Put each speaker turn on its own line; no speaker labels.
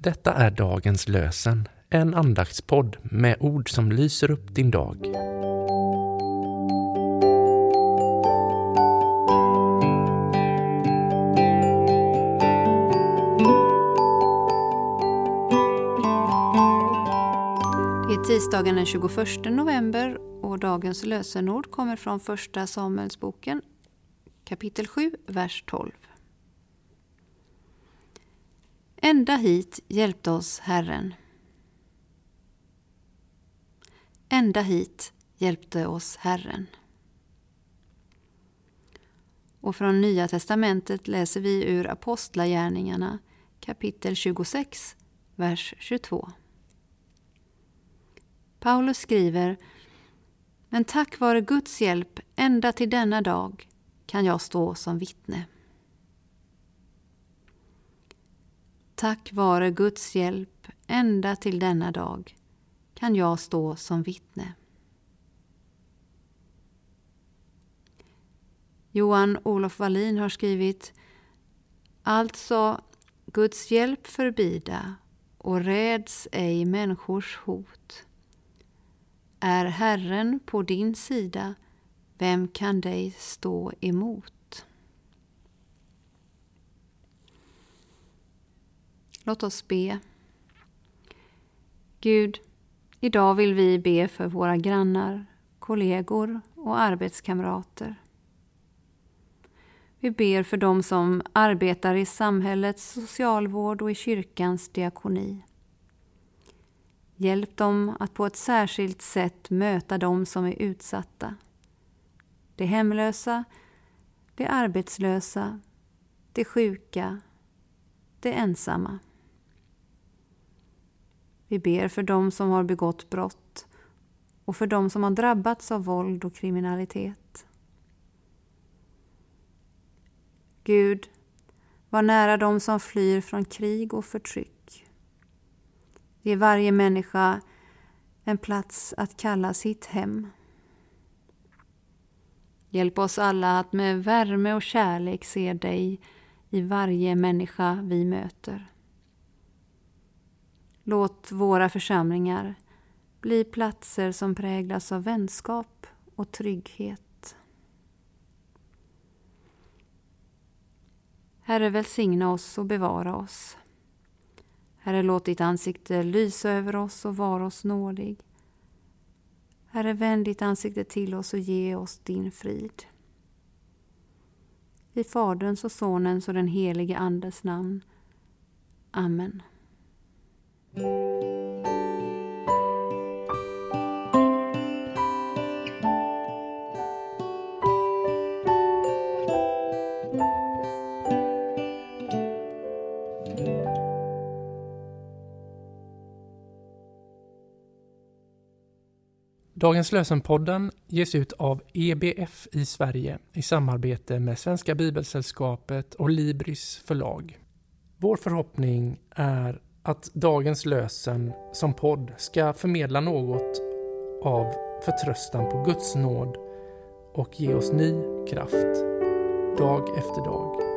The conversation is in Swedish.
Detta är dagens lösen, en andaktspodd med ord som lyser upp din dag.
Det är tisdagen den 21 november och dagens lösenord kommer från Första Samuelsboken kapitel 7, vers 12. Ända hit hjälpte oss Herren. Ända hit hjälpte oss Herren. Och från Nya testamentet läser vi ur Apostlagärningarna kapitel 26, vers 22. Paulus skriver Men tack vare Guds hjälp ända till denna dag kan jag stå som vittne. Tack vare Guds hjälp ända till denna dag kan jag stå som vittne. Johan Olof Wallin har skrivit Alltså Guds hjälp förbida och räds ej människors hot. Är Herren på din sida, vem kan dig stå emot? Låt oss be. Gud, idag vill vi be för våra grannar, kollegor och arbetskamrater. Vi ber för dem som arbetar i samhällets socialvård och i kyrkans diakoni. Hjälp dem att på ett särskilt sätt möta dem som är utsatta. De hemlösa, de arbetslösa, de sjuka, de ensamma. Vi ber för dem som har begått brott och för dem som har drabbats av våld och kriminalitet. Gud, var nära dem som flyr från krig och förtryck. Ge varje människa en plats att kalla sitt hem. Hjälp oss alla att med värme och kärlek se dig i varje människa vi möter. Låt våra församlingar bli platser som präglas av vänskap och trygghet. Herre, välsigna oss och bevara oss. Herre, låt ditt ansikte lysa över oss och vara oss nådig. Herre, vänd ditt ansikte till oss och ge oss din frid. I Faderns och Sonens och den helige Andes namn. Amen.
Dagens lösenpodden ges ut av EBF i Sverige i samarbete med Svenska Bibelsällskapet och Libris förlag. Vår förhoppning är att dagens lösen som podd ska förmedla något av förtröstan på Guds nåd och ge oss ny kraft dag efter dag.